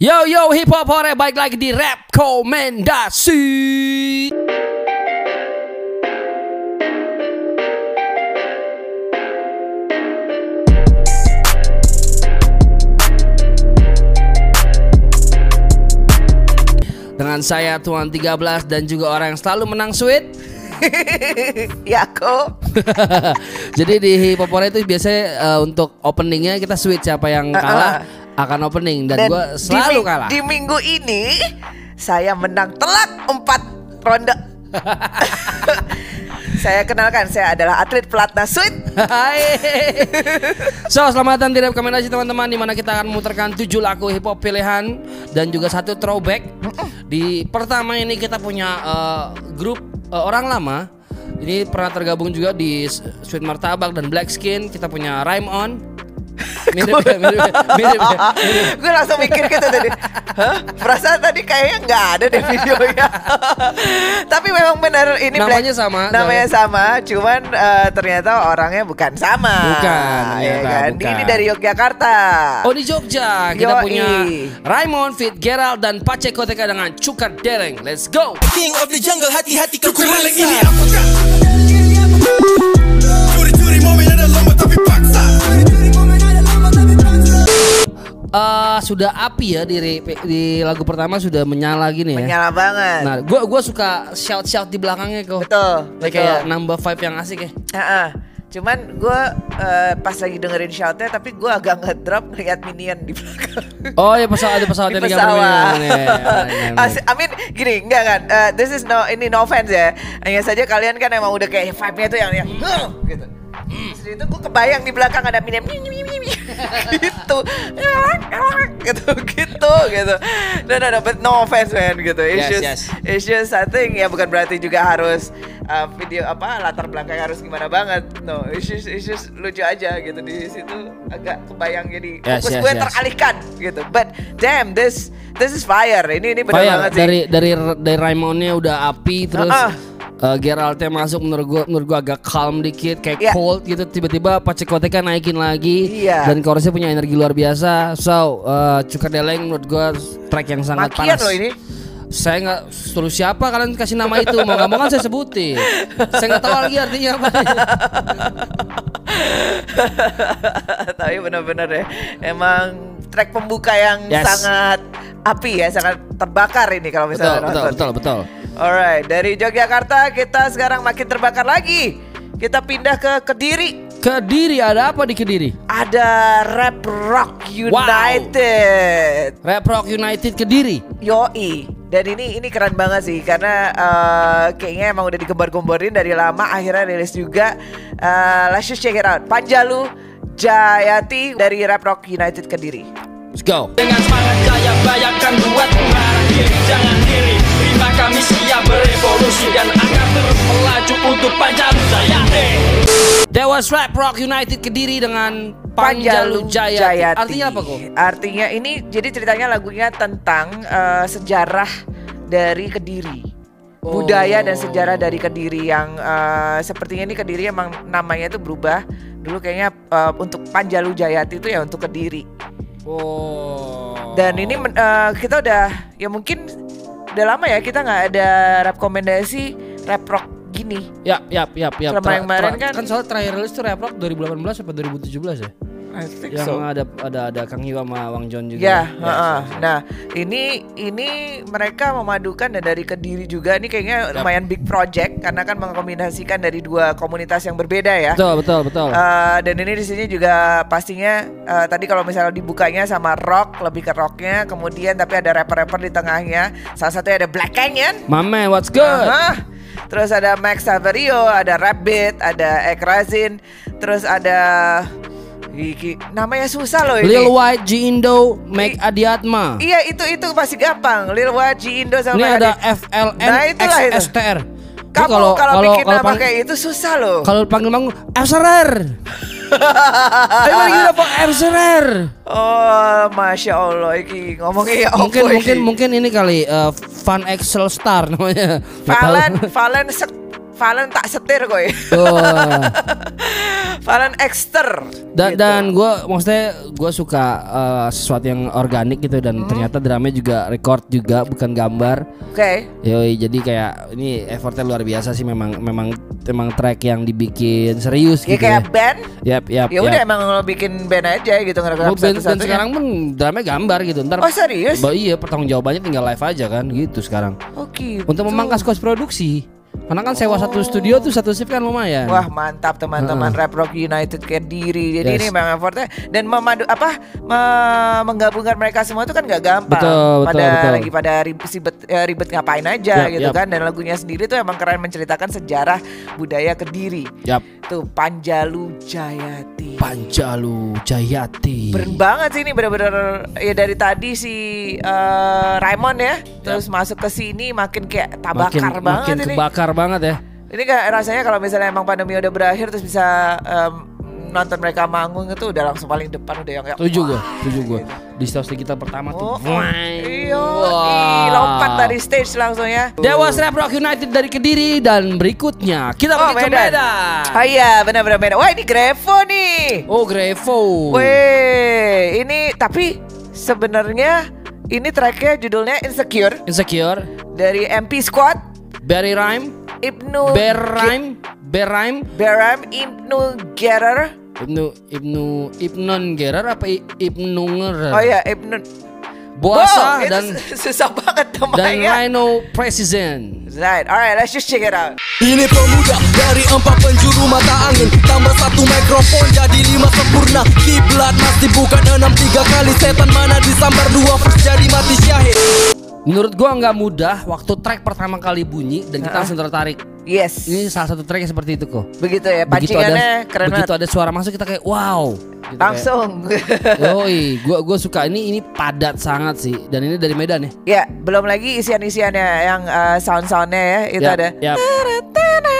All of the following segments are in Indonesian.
Yo yo hip hop hore baik lagi di rekomendasi. Dengan saya Tuan 13 dan juga orang yang selalu menang sweet. ya kok Jadi di hip hop hore itu biasanya eh, untuk openingnya kita switch siapa yang kalah akan opening dan, gua di selalu mi- kalah. Di minggu ini saya menang telak empat ronde. saya kenalkan saya adalah atlet pelatnas sweet. Hai. so, selamat datang di rekomendasi teman-teman di mana kita akan memutarkan 7 lagu hip hop pilihan dan juga satu throwback. Di pertama ini kita punya eh, grup eh, orang lama. Ini pernah tergabung juga di Sweet Martabak dan Black Skin. Kita punya Rhyme On. Mirip ya, mirip ya, mirip ya, mirip. Gue langsung mikir gitu tadi. Hah? Perasaan tadi kayaknya nggak ada deh videonya. Tapi memang benar ini Namanya Black- sama, Namanya sama, cuman eh, ternyata orangnya bukan sama. Bukan, ya ternyata kan? bukan. Ini dari Yogyakarta. Oh di Jogja kita Yoi. punya Raymond Fit Gerald dan Pace Koteka dengan Cukar Dereng. Let's go. King of the jungle hati-hati kau kurang ini apakah sudah api ya di di lagu pertama sudah menyala gini ya. Menyala banget. Nah, gua gua suka shout shout di belakangnya kok. betul, Kayak, betul. kayak nambah vibe yang asik ya. Heeh. Cuman gue pas lagi dengerin shoutnya tapi gue agak ngedrop ngeliat minion di belakang. Oh ya pesawat ada pesawat yang pesawat. digambarin. Ya, ya, ya, ya. As- I mean gini enggak kan eh, This is no Ini no offense ya Hanya saja kalian kan emang udah kayak Vibe-nya tuh yang, yang "Huh," gitu Terus itu gue kebayang di belakang ada minion gitu. Gitu gitu gitu. No no no but no offense man gitu. It's Yes, just yes. it's just something ya bukan berarti juga harus uh, video apa latar belakang harus gimana banget. No it's just, it's just lucu aja gitu. Di situ agak kebayang jadi Yes, fokus yes, gue yes. teralihkan gitu. But damn this this is fire. Ini ini benar banget sih. dari dari dari Raymonnya udah api terus Ah, ah. Eh, Geraldnya masuk menurut gua menurut gua agak calm dikit kayak Iya. cold gitu tiba-tiba Pacekoteka naikin lagi Iya. dan chorusnya punya energi luar biasa so uh, Cukar Deleng menurut gua track yang sangat makian panas loh ini saya nggak suruh siapa kalian kasih nama itu mau nggak mau kan saya sebutin saya nggak tahu lagi artinya apa tapi benar-benar ya emang track pembuka yang Yes. sangat api ya sangat terbakar ini kalau betul misalnya betul nonton. betul betul Alright, dari Yogyakarta kita sekarang makin terbakar lagi. Kita pindah ke Kediri. Kediri ada apa di Kediri Ada Rap Rock United. Rap Rock United Kediri Yoi. Dan ini ini keren banget sih karena eh, kayaknya emang udah digembar-gemborin dari lama akhirnya rilis juga. Eh, let's just check it out. Panjalu Jayati dari Rap Rock United Kediri. Let's go Dengan semangat jaya bayangkan buat mengarah diri Jangan diri Terima kami siap berevolusi Dan akan terus melaju untuk Panjalu Jayate Dewas Rap Rock United Kediri dengan Panjalu Jaya. Artinya apa kok? Artinya ini jadi ceritanya lagunya tentang eh, sejarah dari Kediri. Oh. Budaya dan sejarah dari Kediri yang eh, sepertinya ini Kediri emang namanya itu berubah. Dulu kayaknya eh, untuk Panjalu Jayati itu ya untuk Kediri. Oh. Dan ini eh, kita udah ya mungkin udah lama ya kita nggak ada rap rekomendasi rap rock gini. ya ya ya ya. Selama yang kemarin kan- kan soal terakhir rilis tuh Rap Rock 2018 atau 2017 ya? I think Yang so. ada ada ada Kang Hiwa sama Wang John juga. Ya, heeh. nah ini ini mereka memadukan dan dari kediri juga ini kayaknya Yap. lumayan big project karena kan mengkombinasikan dari dua komunitas yang berbeda ya. Betul betul betul. Eh, dan ini di sini juga pastinya eh, tadi kalau misalnya dibukanya sama rock lebih ke rocknya, kemudian tapi ada rapper-rapper di tengahnya. Salah satunya ada Black Canyon. Mame, what's good? Aha. Terus ada Max Saverio, ada Rabbit, ada Ek Razin, terus ada Iki, namanya susah loh ini. Lil White, G Indo, Make Adiatma. Iya itu itu masih gampang. Lil Waji Indo sama Ini ada FLN Nah, itulah itu. XSTR. Ini Kamu kalau, bikin nama pang- kayak itu susah loh. kalau panggil manggung FSRR. Ayo lagi udah Pak FSRR. Oh, masya Allah, iki ngomongnya ya Mungkin mungkin mungkin ini kali eh, Fun Excel Star namanya. Valen, Valen, Valen tak setir kowe. Oh. Valen Exter. Dan gitu. dan gue maksudnya gue suka eh, sesuatu yang organik gitu dan Hmm. ternyata dramanya juga record juga bukan gambar. Oke. Yoi, jadi kayak ini effortnya luar biasa sih memang memang memang track yang dibikin serius Ya gitu kayak ya. band. Yap, yap, Ya udah emang lo bikin band aja gitu ngerekam Gua band, sekarang pun dramanya gambar gitu. Ntar Oh serius? Ba- iya pertanggung jawabannya tinggal live aja kan gitu sekarang. Oh gitu. Untuk memangkas kos produksi. Karena kan sewa satu studio tuh satu shift kan lumayan. Wah mantap teman-teman Rap Rock United Kediri. Jadi Yes. ini memang effortnya dan memadu apa me- menggabungkan mereka semua itu kan nggak gampang. Betul, betul, pada betul. lagi pada ribet, ribet, eh, ribet ngapain aja Yap, gitu yap. kan dan lagunya sendiri tuh emang keren menceritakan sejarah budaya Kediri. Yap. Tuh Panjalu Jayati. Panjalu Jayati. Keren banget sih ini bener-bener ya dari tadi si eh, Raymond ya terus masuk ke sini makin kayak tabakar makin, banget makin ini. kebakar banget ya. Ini kayak rasanya kalau misalnya emang pandemi udah berakhir terus bisa em, nonton mereka manggung itu udah langsung paling depan udah yang kayak Tujuh gue, tujuh gue. gitu. Di stage kita pertama Oh, tuh. oh. Iya, ih, lompat dari stage langsung ya. Dewas Rap Rock United dari Kediri dan berikutnya kita Oh, pergi ke Medan. Ah iya, benar-benar Medan. Wah, ini Grevo nih. Oh Grevo. Weh, ini tapi sebenarnya ini tracknya judulnya Insecure Insecure. dari MP Squad, Barry Rhyme. Ibnu. Bear Rhyme. Beram, Ibnu Gerer. Ibnu Ibnu Ibnon Gerer apa Ibnu Ngerer? Oh iya, Ibnu Boasa Wow, itu dan susah banget dan namanya. Rhino Precision. Right, alright, let's just check it out. Ini pemuda dari empat penjuru mata angin Tambah satu mikrofon jadi lima sempurna Kiblat masih bukan enam tiga kali Setan mana disambar dua first jadi mati syahid Menurut gua nggak mudah waktu track pertama kali bunyi dan kita langsung tertarik. Yes. Ini salah satu track yang seperti itu kok. begitu ya, Begitu ada keren begitu banget. ada suara masuk kita kayak wow. Gitu Langsung. kayak, Yoi, gua gua suka ini ini padat sangat sih dan ini dari Medan ya. ya, belum lagi isian-isiannya yang uh, sound-soundnya ya, itu Yap, ada. yap.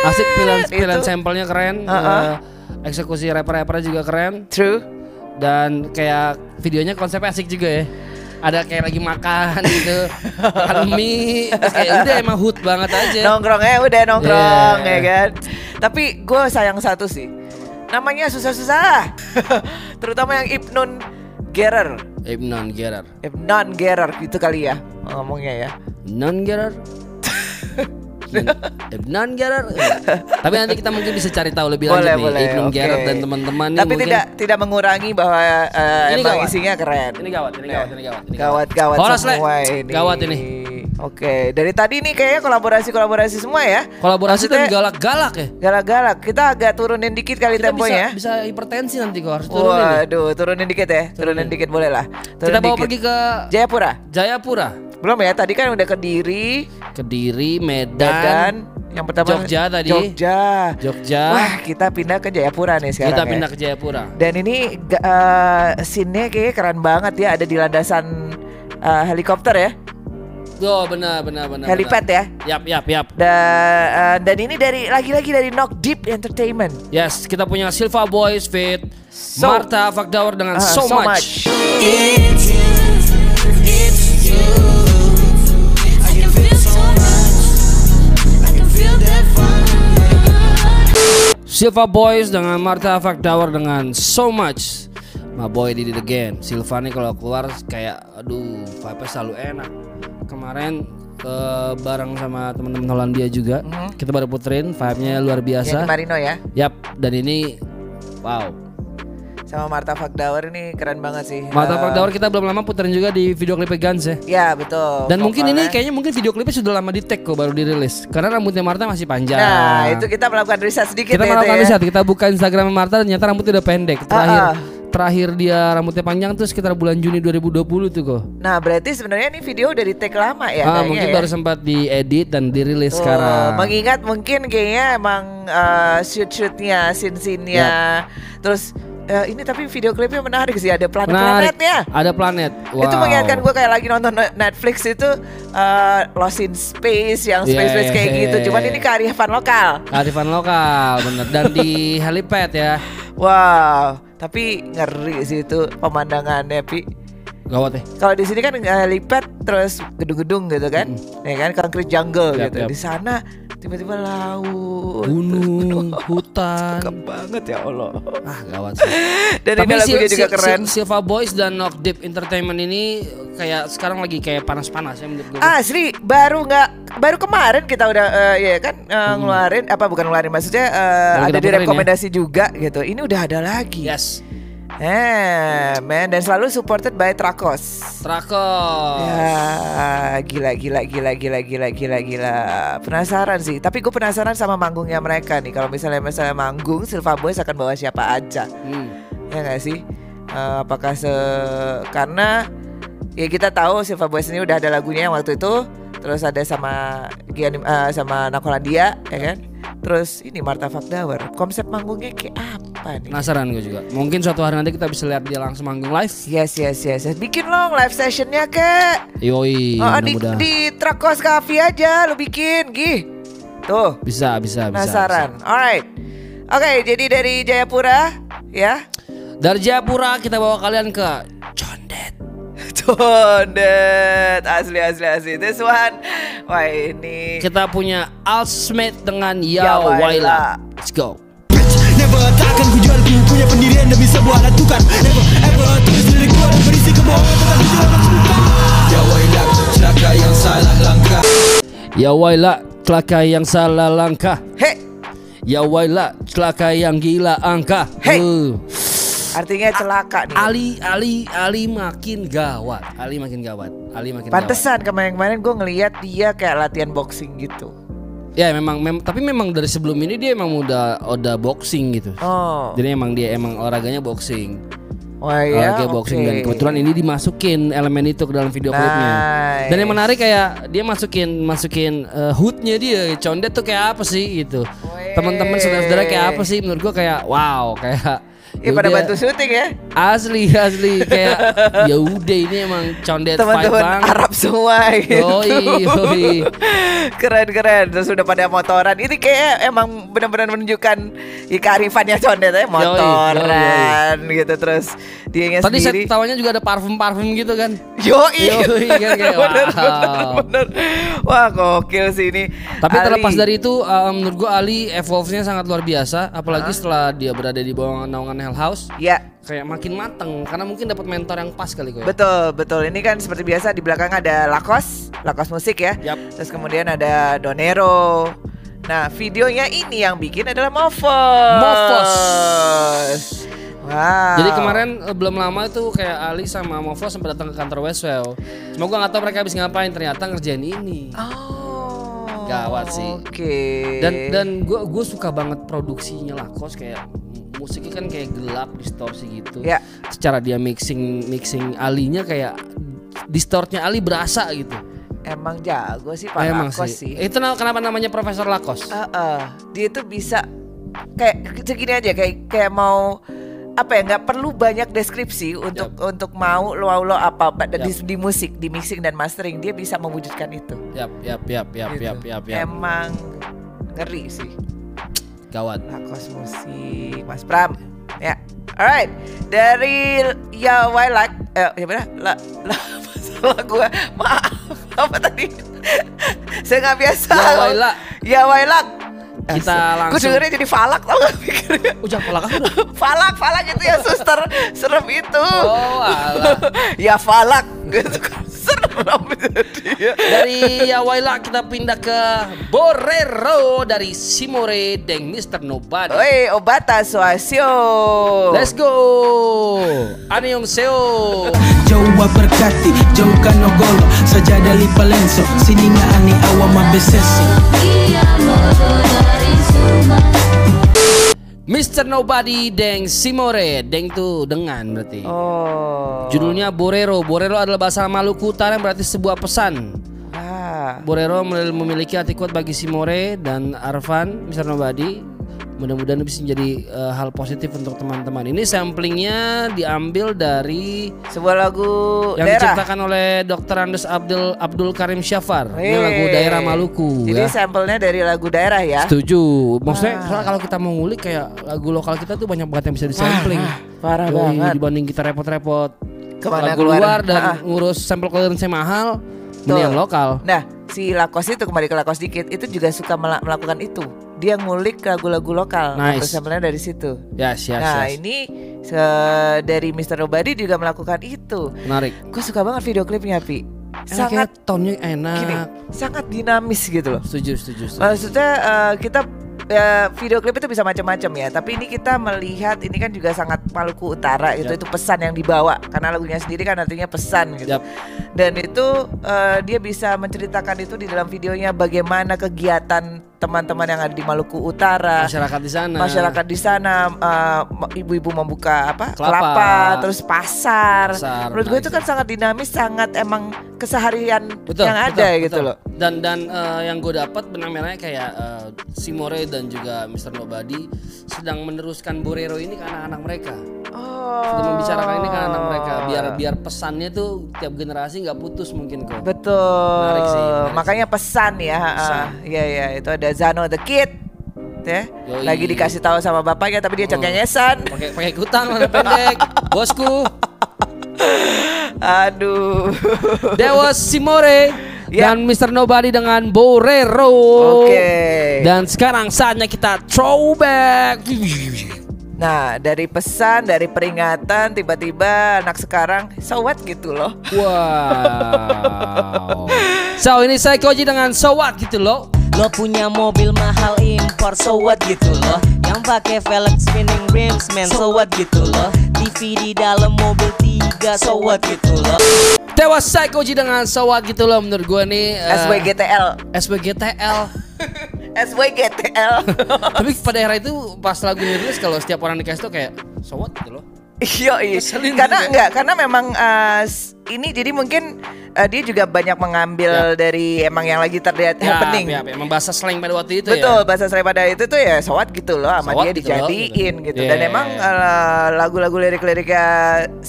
Asik pilihan pilihan sampelnya keren. Uh-uh. eh, eksekusi rapper-rapper juga keren True. dan kayak videonya konsepnya asik juga ya. Ada kayak lagi makan gitu, makan mie, terus kayak udah emang hood banget aja. Nongkrongnya udah nongkrong Yeah. ya kan. Tapi gue sayang satu sih. Namanya susah-susah. Terutama yang Ibnun Gerer. Ibnon Gerar. Ibnon Gerer gitu kali ya ngomongnya ya. Non Gerar. Ibnon Gerar. Tapi nanti kita mungkin bisa cari tahu lebih Boleh, lanjut boleh. nih Ibnon oke. Gerar dan teman-teman Tapi mungkin tidak tidak mengurangi bahwa uh, Ini emang gawat. isinya keren. ini gawat, ini gawat, ini gawat, ini Gawat gawat Le. semua ini. Gawat ini. Oke, dari tadi nih kayaknya kolaborasi-kolaborasi semua ya. Kolaborasi dan Maksudnya- galak-galak ya. Galak-galak. Kita agak turunin dikit kali Kita temponya. bisa, bisa hipertensi nanti kok harus turunin. Waduh, turunin dikit ya. Turunin dikit boleh lah. Kita Turunin bawa dikit. pergi ke Jayapura. Jayapura, Belum ya? Tadi kan udah Kediri, Kediri, Medan, Medan, yang pertama Jogja tadi. Jogja. Jogja. Wah, kita pindah ke Jayapura nih sekarang. kita ya. pindah ke Jayapura. Dan ini eh, scene-nya kayaknya keren banget ya. Ada di landasan eh, helikopter ya, Oh benar benar benar. helipad ya. benar. Yap yap yap. Dan eh, dan ini dari lagi-lagi dari Knock Deep Entertainment. Yes, kita punya Silva Boys fit So- Marta Fakdaur dengan Ah, so, much. It's Silva Boys dengan Marta Fakdaur dengan so much. My boy did it again. Silva nih kalau keluar kayak aduh, vibe selalu enak. Kemarin eh, bareng sama teman-teman Hollandia juga. Kita baru puterin vibe-nya luar biasa. Marino ya. Yap, dan ini wow. Sama Marta Fakdawar ini keren banget sih. Marta Eh, Fakdaur kita belum lama puterin juga di video klipnya Guns ya. Ya betul. Dan mungkin ini kayaknya mungkin video klipnya sudah lama di tag kok baru dirilis Karena rambutnya Marta masih panjang Nah itu kita melakukan riset sedikit Kita ya, melakukan ya. riset, kita buka Instagram Marta ternyata rambutnya udah pendek Terakhir Ah, ah. terakhir dia rambutnya panjang tuh sekitar bulan Juni 2020 tuh kok Nah berarti sebenarnya ini video udah di take lama ya ah, Mungkin ya. baru sempat diedit dan dirilis Oh, sekarang Mengingat mungkin kayaknya emang uh, shoot-shootnya, scene-scene-nya Terus eh, ini tapi video klipnya menarik sih Ada planet-planetnya Ada planet. Wow. Itu mengingatkan gue kayak lagi nonton Netflix itu uh, Lost in Space Yang space-space kayak Yeah. gitu Cuman ini kearifan lokal. Kearifan lokal bener. Dan di helipad ya. Wow. Tapi ngeri sih itu pemandangannya Pi. Gawat ya. Kalau di sini kan uh, helipad terus gedung-gedung gitu kan, ya kan concrete jungle Yap, gitu. yap. Di sana tiba-tiba laut. gunung, hutan. Cakep banget ya Allah. Ah, gawat sih. Dan ini lagunya juga keren. Silva Boys dan Knock Deep Entertainment ini kayak sekarang lagi kayak panas-panas ya menurut gue. Asli baru nggak baru kemarin kita udah eh, ya kan eh, ngeluarin apa bukan ngeluarin maksudnya Baru ada di puterin ya. rekomendasi juga gitu. Ini udah ada lagi. Yes. Eh, man dan selalu supported by Trakos. Trakos. Ya, gila gila gila gila gila gila gila. Penasaran sih, tapi gue penasaran sama manggungnya mereka nih. Kalau misalnya misalnya manggung, Silva Boys akan bawa siapa aja? Hmm. Ya nggak sih? Eh, apakah se karena ya kita tahu Silva Boys ini udah ada lagunya yang waktu itu, terus ada sama Gianni eh, sama Nakolandia, ya kan? Terus ini Marta Fakdawar. Konsep manggungnya kayak apa nih? Penasaran gue juga. Mungkin suatu hari nanti kita bisa lihat dia langsung manggung live. Yes yes yes, yes. bikin loh live sessionnya kek. Yoi, Oh, di, mudah-mudahan. di Trakos Cafe aja lu bikin, Gih. Tuh, Bisa, bisa, bisa. penasaran. Alright. Oke, jadi dari Jayapura ya. Dari Jayapura kita bawa kalian ke Condet. Condet asli asli asli. This one. Wah, ini Kita punya Al Smith dengan Ya Ya Waila. Waila. Let's go. Takkan ku jual ku punya pendirian demi sebuah alat tukar Never ever tulis lirik gua dan berisi kebohongan tentang amat suka Ya wailah celaka yang salah langkah Ya Waila, celaka yang salah langkah. Hei, Ya Waila, celaka yang gila angka. Hey. Uh. artinya celaka nih. Ali, Ali, Ali makin gawat. Ali makin gawat. Ali makin gawat. Pantesan kemarin-kemarin gue ngeliat dia kayak latihan boxing gitu. Ya memang, mem- tapi memang dari sebelum ini dia emang udah udah boxing gitu. Oh, Jadi emang dia emang olahraganya boxing. wah ya. Olahraga boxing dan kebetulan ini dimasukin elemen itu ke dalam video klipnya. Nice. Dan yang menarik kayak dia masukin masukin eh, hoodnya dia. Condet tuh kayak apa sih gitu. Teman-teman saudara-saudara kayak apa sih menurut gua kayak wow kayak Ya pada bantu syuting ya. asli asli kayak ya udah ini emang condet Teman-teman. Arab semua gitu. Yoi, yoi. keren keren terus udah pada motoran ini kayak emang benar-benar menunjukkan ya, kearifannya condet ya motoran gitu terus dia Tadi saya sendiri tawanya juga ada parfum-parfum gitu kan. Yoi, Yoi, kan kayak, bener, wow. bener, bener. Wah gokil sih ini Tapi Ali. terlepas dari itu uh, menurut gua Ali evolve-nya sangat luar biasa apalagi setelah dia berada di bawah naungan Hell House Ya kayak makin mateng karena mungkin dapat mentor yang pas kali kok ya. betul betul ini kan seperti biasa di belakang ada Lakos Lakos musik ya Yap. Terus kemudian ada Donero Nah videonya ini yang bikin adalah Mofos Mofos. Wow Jadi kemarin eh, belum lama itu kayak Ali sama Movo sempat datang ke kantor Westwell. Cuma gua nggak tahu mereka habis ngapain ternyata ngerjain ini. Oh Gawat sih. Oke Dan dan gua gue suka banget produksinya Lakos kayak musiknya kan kayak gelap distorsi gitu. Ya. Secara dia mixing mixing Alinya kayak distortnya Ali berasa gitu. Emang jago sih Pak Emang Lakos sih. sih, Itu na- kenapa namanya Profesor Lakos? Heeh. Dia tuh bisa kayak segini aja kayak kayak mau apa ya nggak perlu banyak deskripsi untuk untuk mau lo lo apa apa di, di musik di mixing dan mastering dia bisa mewujudkan itu Yap, yap, yap, yap, Gitu. yap, yap, yap. emang ngeri sih Gawat. Lakos musik Mas Pram. Ya alright. Dari ya Wailak eh ya benar. La la masalah gue maaf apa tadi? Saya nggak biasa. Ya Wailak. ya Wailak Kita Gue langsung- dengernya jadi falak tau gak pikirnya? Oh, jangan pelak aku. Falak, falak itu ya suster. Serem itu. Oh, alah. Ya falak. Gitu kan Serem Dari Yawaila kita pindah ke Borero dari Simore Deng Mr. Nobody. Oi, obata suasio Let's go. Annyeonghaseyo. Jauh berkati, jauhkan nogolo Sajadah lipa lenso, sini nga ani awam mabesesi Mr. Nobody Deng Simore. Deng tuh dengan berarti. Oh Judulnya Borero. Borero adalah bahasa Maluku Utara yang berarti sebuah pesan. ah. Borero memil- memiliki arti kuat bagi Simore dan Arvan, Mr. Nobody. Mudah-mudahan bisa menjadi eh, hal positif untuk teman-teman. Ini samplingnya diambil dari Sebuah lagu yang daerah diciptakan oleh Dr. Andes Abdul Abdul Karim Syafar. Ini Wih. lagu daerah Maluku Jadi ya. sampelnya dari lagu daerah ya Setuju. Maksudnya soalnya kalau kita mau ngulik kayak lagu lokal kita tuh banyak banget yang bisa disampling. parah Yoi, banget. Dibanding kita repot-repot Ke mana lagu keluar? luar dan Ah. ngurus sampel clearance mahal, Betul. mendingan lokal. Nah si Lakos itu kembali ke Lakos dikit itu juga suka mela- melakukan itu. Dia ngulik lagu-lagu lokal. Nice. Sampelnya dari situ. Yes, yes, nah yes. ini se- dari Mr. Nobody juga melakukan itu. Menarik. Gue suka banget video klipnya Pi. Sangat tone-nya enak. gini, sangat dinamis gitu loh. Setuju, setuju, setuju. Maksudnya eh, kita ya, video klip itu bisa macam-macam ya, tapi ini kita melihat ini kan juga sangat Maluku Utara gitu. Yap. Itu pesan yang dibawa karena lagunya sendiri kan artinya pesan gitu. Yap. Dan itu eh, dia bisa menceritakan itu di dalam videonya bagaimana kegiatan teman-teman yang ada di Maluku Utara. masyarakat di sana. Masyarakat di sana eh, ibu-ibu membuka apa Kelapa. kelapa, terus pasar. Pasar, Menurut gue itu kan sangat dinamis, sangat emang keseharian betul, yang betul, ada gitu betul. loh. Dan dan eh, yang gue dapat benang merahnya kayak eh, Simore dan juga Mr. Nobody sedang meneruskan Borero ini ke anak-anak mereka. Oh. Sedang membicarakan ini ke anak mereka biar biar pesannya tuh tiap generasi nggak putus mungkin kok. Betul. Menarik sih, menarik Makanya pesan ya. Pesan. ah, Iya ya, itu ada Zano the Kid. Ya. Yoi. Lagi dikasih tahu sama bapaknya tapi dia Oh. cengengesan. Pakai pakai kutang pendek, bosku. Aduh. Was Simore Ya. dan Mr. Nobody dengan Borero. Oke. Dan sekarang saatnya kita throwback. Nah, dari pesan, dari peringatan tiba-tiba anak sekarang so what gitu loh. Wow. So ini saya Koji dengan So What gitu loh. Lo punya mobil mahal impor so what gitu loh Yang pakai velg spinning rims man so what gitu loh TV di dalam mobil tiga so what gitu loh Tewas saya Koji dengan So What gitu loh menurut gue nih. eh, SWGTL. SWGTL. SWGTL. Tapi pada era itu pas lagu rilis kalau setiap orang dikasih tuh kayak So What gitu loh. Iya, iya. Karena juga. enggak, karena memang eh, s- ini jadi mungkin eh, dia juga banyak mengambil dari emang yang lagi terlihat happening. Ya, ya, emang bahasa slang pada waktu itu Betul, ya. bahasa slang pada itu tuh ya sowat gitu loh sama dia gitu loh, dijadiin gitu. gitu. Dan Yeah. emang eh, lagu-lagu lirik-liriknya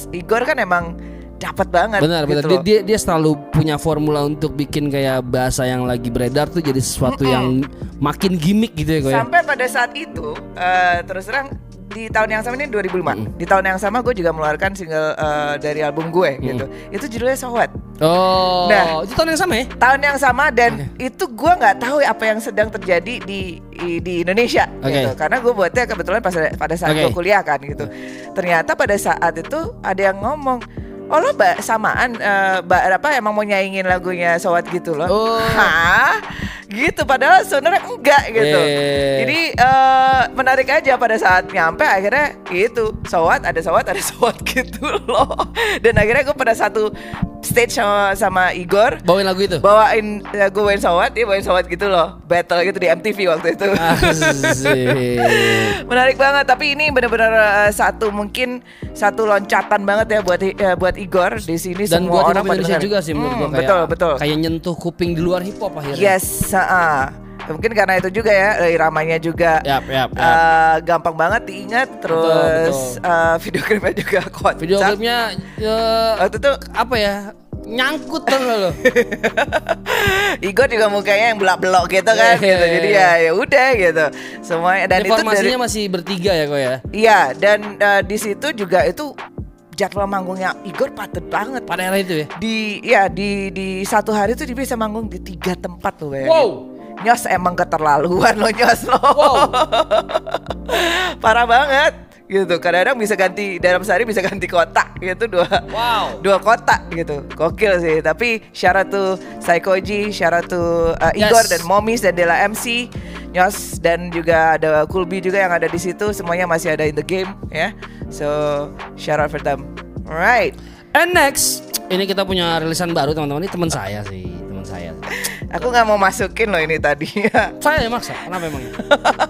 Igor kan emang dapat banget Benar, benar. gitu Dia, loh. dia dia selalu punya formula untuk bikin kayak bahasa yang lagi beredar tuh jadi sesuatu yang makin gimmick gitu ya kok ya. Sampai pada saat itu eh, terus terang di tahun yang sama ini 2005. Di tahun yang sama gue juga mengeluarkan single eh, dari album gue gitu. Itu judulnya Sowat. Oh, Nah. itu tahun yang sama ya? tahun yang sama dan itu gua nggak tahu apa yang sedang terjadi di di, Indonesia Oke. gitu karena gue buatnya kebetulan pas pada saat Oke. gue kuliah kan gitu ternyata pada saat itu ada yang ngomong oh lo ba- samaan eh, ba- apa emang mau nyaingin lagunya Sowat gitu loh Oh. hah gitu padahal sebenarnya enggak gitu. Eh. jadi eh, menarik aja pada saat nyampe akhirnya gitu Sowat ada Sowat ada Sowat gitu loh. Dan akhirnya gue pada satu stage sama sama Igor Bawain lagu itu. bawain ya gue bawain sawat dia bawain sawat gitu loh. Battle gitu di MTV waktu itu. Ah, menarik banget tapi ini benar-benar uh, satu mungkin satu loncatan banget ya buat uh, buat Igor di sini Dan semua buat orang pada Indonesia juga sih menurut Hmm, gua kayak betul betul. kayak nyentuh kuping di luar hip hop akhirnya. yes ah. mungkin karena itu juga ya eh, iramanya juga Yap, yap, yap. uh, gampang banget diingat terus betul. uh, video klipnya juga kocak Video klipnya ya, waktu itu apa ya? Nyangkut tuh lo. Igor juga mukanya yang belak-belok gitu kan Iya, gitu iya, jadi iya. ya ya udah gitu semuanya dan itu dari Informasinya masih bertiga ya kok ya. Iya, dan uh, di situ juga itu jadwal manggungnya Igor padat banget. Pada era itu ya. Di ya di di satu hari tuh dia bisa manggung di tiga tempat loh bayangin. Wow. Nyos emang keterlaluan loh nyos loh. Wow. Parah banget gitu. Kadang-kadang bisa ganti dalam sehari bisa ganti kotak gitu dua Wow. dua kotak gitu. Gokil sih. Tapi syarat tuh Saikoji, syarat tuh uh, Yes. Igor dan Momis dan Dela MC, Nyos dan juga ada Kulbi juga yang ada di situ. Semuanya masih ada in the game ya. So shout out for them. Alright. And next, ini kita punya rilisan baru teman-teman. Ini teman saya sih, teman saya. Aku nggak mau masukin loh ini tadi. Saya yang maksa. Kenapa emang?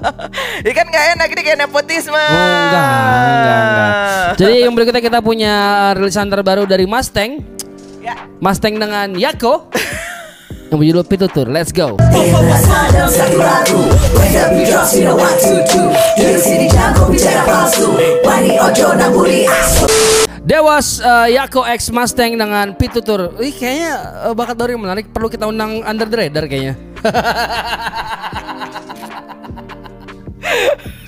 ya kan gak enak ini kayak nepotisme. Oh, enggak, enggak, enggak. Jadi yang berikutnya kita punya rilisan terbaru dari Mustang. Ya. Mustang dengan Yako. Yang berjudul Pitutur. Let's go. Dewas uh, Yako X Mustang dengan Pitutur. Ih kayaknya uh, bakat yang menarik. Perlu kita undang Under the Radar kayaknya.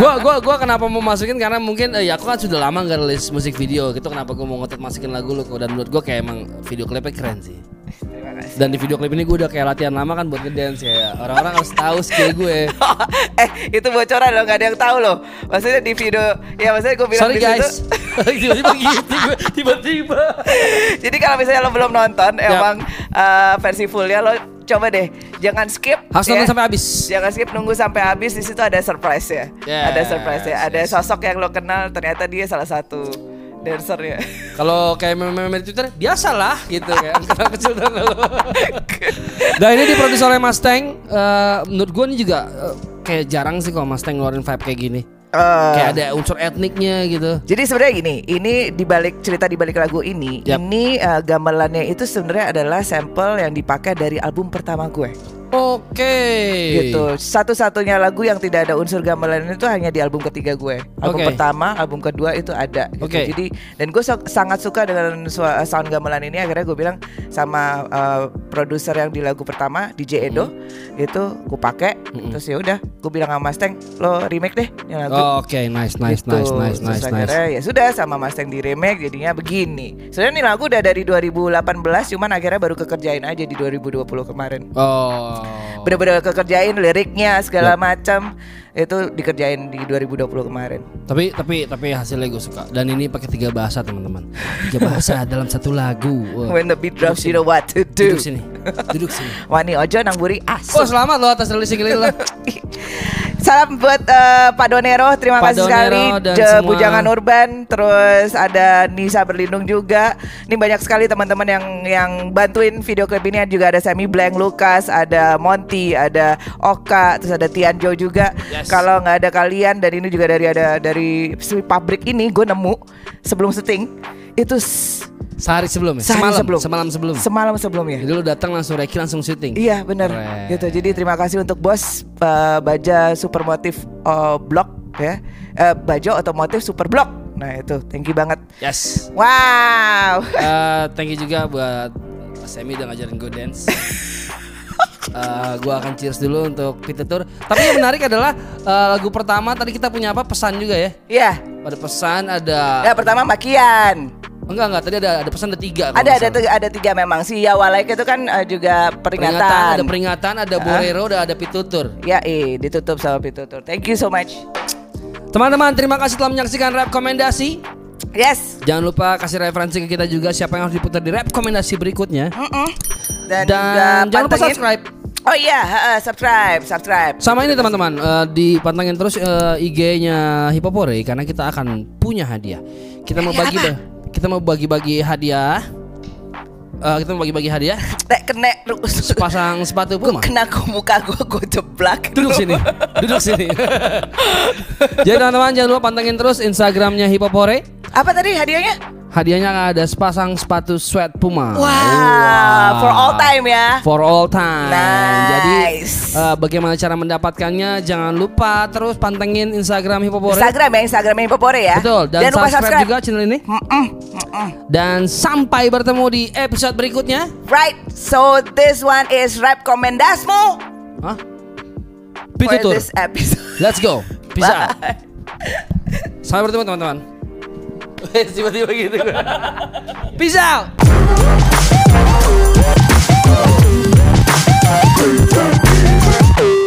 gua gua gua kenapa mau masukin? Karena mungkin eh, ya aku kan sudah lama nggak rilis musik video gitu. Kenapa gua mau ngotot masukin lagu lu? Dan menurut gua kayak emang video klipnya keren sih. Dan di video klip ini gue udah kayak latihan lama kan buat ngedance. Ya orang-orang harus tahu skill gue eh itu bocoran loh nggak ada yang tahu loh. Maksudnya di video ya maksudnya gue bilang sorry guys. Tiba-tiba gitu tiba-tiba. Jadi kalau misalnya lo belum nonton emang eh, versi fullnya lo coba deh jangan skip harus ya. sampai habis Jangan skip nunggu sampai habis di situ ada surprise ya. Yes, ada surprise ya. Ada yes. sosok yang lo kenal ternyata dia salah satu dancer ya. Kalau kayak meme-meme di Twitter biasalah gitu kayak kenal kecil dan lo. nah ini diproduksi oleh Mustang. Eh, menurut gue ini juga eh, kayak jarang sih kalau Mustang ngeluarin vibe kayak gini. Eh, Kayak ada unsur etniknya gitu. Jadi sebenarnya gini, ini di balik cerita di balik lagu ini, Yap. ini eh, gamelannya itu sebenarnya adalah sampel yang dipakai dari album pertama gue. Oke. Gitu. Satu-satunya lagu yang tidak ada unsur gamelan itu hanya di album ketiga gue. Album Oke. pertama, album kedua itu ada. Gitu. Oke. Jadi dan gue so- sangat suka dengan sound gamelan ini. Akhirnya gue bilang sama eh, produser yang di lagu pertama DJ Edo itu gue pakai. Terus ya udah, gue bilang sama Mustang, lo remake deh yang lagu. Oh, Oke, nice, nice, Gitu. nice, nice, Terus nice, nice. akhirnya ya sudah sama Mustang di remake jadinya begini. Sebenarnya nih lagu udah dari 2018 cuman akhirnya baru kekerjain aja di 2020 kemarin. Oh. Bener-bener kekerjain liriknya segala Yap. macam itu dikerjain di 2020 kemarin. Tapi tapi tapi hasilnya gue suka dan ini pakai tiga bahasa teman-teman. Tiga bahasa dalam satu lagu. Wah. When the beat drops you know what to do. Duduk sini, duduk sini. Wani Ojo nang buri Oh asu. selamat lo atas rilis single lo. Salam buat eh, Pak Donero, terima Pak kasih Donero sekali. Je- semua- Bujangan Urban, terus ada Nisa Berlindung juga. Ini banyak sekali teman-teman yang yang bantuin video klip ini. Juga ada Semi Blank, Lukas, ada Monty, ada Oka, terus ada Tianjo juga. Yes. Kalau nggak ada kalian dan ini juga dari ada dari si pabrik ini, gue nemu sebelum syuting itu Sehari sebelum ya? sehari semalam, sebelum. Semalam sebelum. Semalam sebelumnya. Jadi lu datang langsung reki langsung syuting. Iya benar gitu. Jadi terima kasih untuk bos uh, Baja Supermotif uh, Blok ya. Eh, Baja Otomotif Super Blok. Nah itu thank you banget. Yes. Wow. Eh, thank you juga buat Mas Semi udah ngajarin gue dance. Eh, gua akan cheers dulu untuk Pitetur. Tapi yang menarik adalah eh, lagu pertama tadi kita punya apa pesan juga ya. Iya. Ada pesan, ada Nah pertama Makian. enggak enggak tadi ada ada pesan ada tiga. Ada ada tiga, ada tiga memang. Si Yawalaik itu kan uh, juga peringatan. peringatan, ada peringatan, ada Borero, dan ada Pitutur. Ya eh ditutup sama Pitutur. Thank you so much. Teman-teman, terima kasih telah menyaksikan rekomendasi. Yes. Jangan lupa kasih referensi ke kita juga siapa yang harus diputar di rekomendasi berikutnya. Mm-mm. Dan, Dan juga jangan lupa subscribe. Oh iya, heeh, subscribe, subscribe. Sama ini teman-teman, eh, dipantengin terus eh, IG-nya Hipopore karena kita akan punya hadiah. Kita mau bagi apa? kita mau bagi-bagi hadiah. Eh, kita mau bagi-bagi hadiah Nek kena sepasang sepatu Puma. kena ke muka gue, gue jeblak Duduk sini, duduk sini. Jadi teman-teman jangan lupa pantengin terus Instagramnya Hipopore. Apa tadi hadiahnya? Hadiahnya ada sepasang sepatu sweat Puma. Wow, for all time ya. For all time. Jadi Nice. eh, bagaimana cara mendapatkannya? Jangan lupa terus pantengin Instagram Hipopore. Instagram ya, Instagram Infopore ya. Betul. Dan lupa subscribe, subscribe. juga channel ini. Mm-mm, mm-mm. Dan sampai bertemu di episode berikutnya. Right, so this one is rap komendasmu Hah? for Pitutur. this episode. Let's go. Bisa. Sampai bertemu teman-teman. tiba-tiba gitu gue. Peace out. Thank you.